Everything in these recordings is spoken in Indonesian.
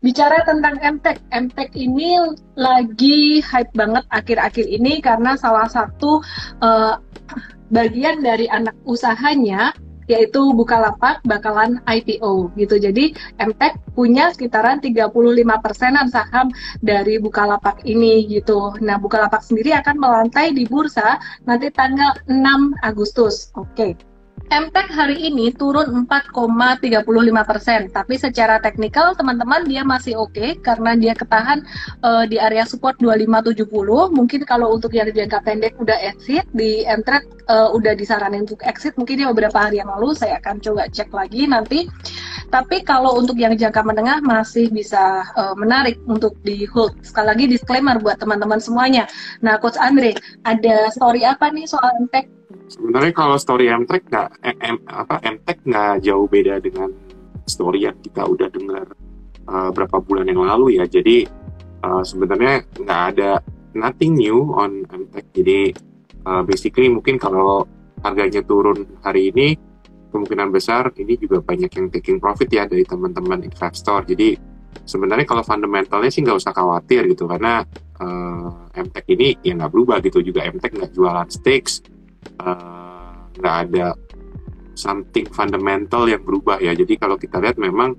Bicara tentang MTech, MTech ini lagi hype banget akhir-akhir ini karena salah satu uh, bagian dari anak usahanya yaitu Bukalapak bakalan IPO gitu. Jadi MTech punya sekitaran 35 persenan saham dari Bukalapak ini gitu. Nah Bukalapak sendiri akan melantai di bursa nanti tanggal 6 Agustus. Oke. Okay. MTech hari ini turun 4,35 persen, tapi secara teknikal teman-teman dia masih oke okay, karena dia ketahan uh, di area support 2570. Mungkin kalau untuk yang jangka pendek udah exit di MTech uh, udah disaranin untuk exit mungkin ya beberapa hari yang lalu saya akan coba cek lagi nanti. Tapi kalau untuk yang jangka menengah masih bisa uh, menarik untuk di hold. Sekali lagi disclaimer buat teman-teman semuanya. Nah, Coach Andre, ada story apa nih soal MTech Sebenarnya kalau story Mtek nggak M, apa Mtek nggak jauh beda dengan story yang kita udah dengar uh, berapa bulan yang lalu ya. Jadi uh, sebenarnya nggak ada nothing new on Mtek. Jadi uh, basically mungkin kalau harganya turun hari ini kemungkinan besar ini juga banyak yang taking profit ya dari teman-teman investor. Jadi sebenarnya kalau fundamentalnya sih nggak usah khawatir gitu karena uh, MTech ini ya nggak berubah gitu juga MTech nggak jualan stakes Eh, nggak uh, ada something fundamental yang berubah ya. Jadi kalau kita lihat memang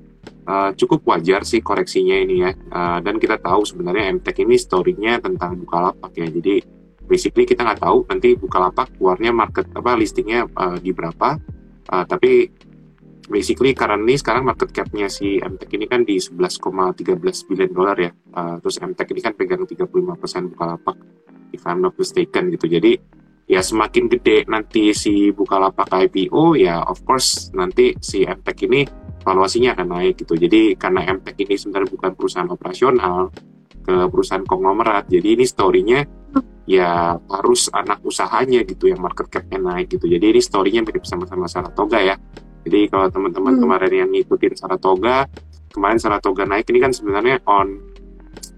uh, cukup wajar sih koreksinya ini ya. Uh, dan kita tahu sebenarnya MTech ini story-nya tentang Bukalapak ya. Jadi basically kita nggak tahu nanti Bukalapak keluarnya market apa listingnya uh, di berapa. Uh, tapi basically currently sekarang market cap-nya si MTech ini kan di 11,13 billion dolar ya. Uh, terus MTech ini kan pegang 35% Bukalapak if I'm not mistaken gitu. Jadi ya semakin gede nanti si Bukalapak IPO ya of course nanti si MTech ini valuasinya akan naik gitu. Jadi karena MTech ini sebenarnya bukan perusahaan operasional ke perusahaan konglomerat. Jadi ini story-nya ya harus anak usahanya gitu yang market cap-nya naik gitu. Jadi ini story-nya mirip sama-sama Saratoga ya. Jadi kalau teman-teman hmm. kemarin yang ngikutin Saratoga, kemarin Saratoga naik ini kan sebenarnya on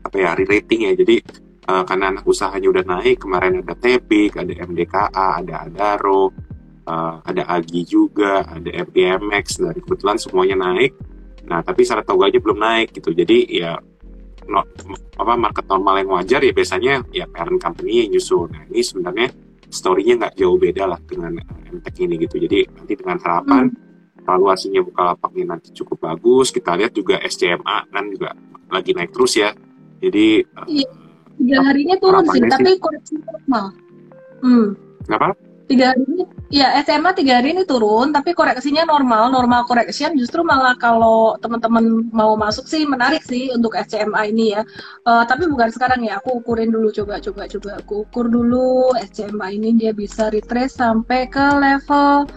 apa ya re-rating ya. Jadi uh, karena anak usahanya udah naik kemarin ada Tepik ada MDKA ada Adaro uh, ada Agi juga ada FGMX dan kebetulan semuanya naik. Nah tapi Saratoganya belum naik gitu. Jadi ya no, apa market normal yang wajar ya biasanya ya parent company yang nyusul. Nah ini sebenarnya story-nya nggak jauh beda lah dengan MTech ini gitu. Jadi nanti dengan harapan hmm. valuasinya Bukalapaknya nanti cukup bagus. Kita lihat juga SCMA kan juga lagi naik terus ya. Jadi iya tiga harinya turun sih, tapi koreksi normal. Hmm. Apa? Tiga hari ini, ya SMA tiga hari ini turun, tapi koreksinya normal. Normal correction justru malah kalau teman-teman mau masuk sih menarik sih untuk SMA ini ya. Uh, tapi bukan sekarang ya, aku ukurin dulu coba coba coba aku ukur dulu SMA ini dia bisa retrace sampai ke level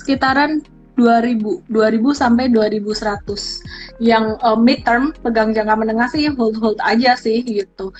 sekitaran 2000 2000 sampai 2100 yang uh, midterm pegang jangka menengah sih hold hold aja sih gitu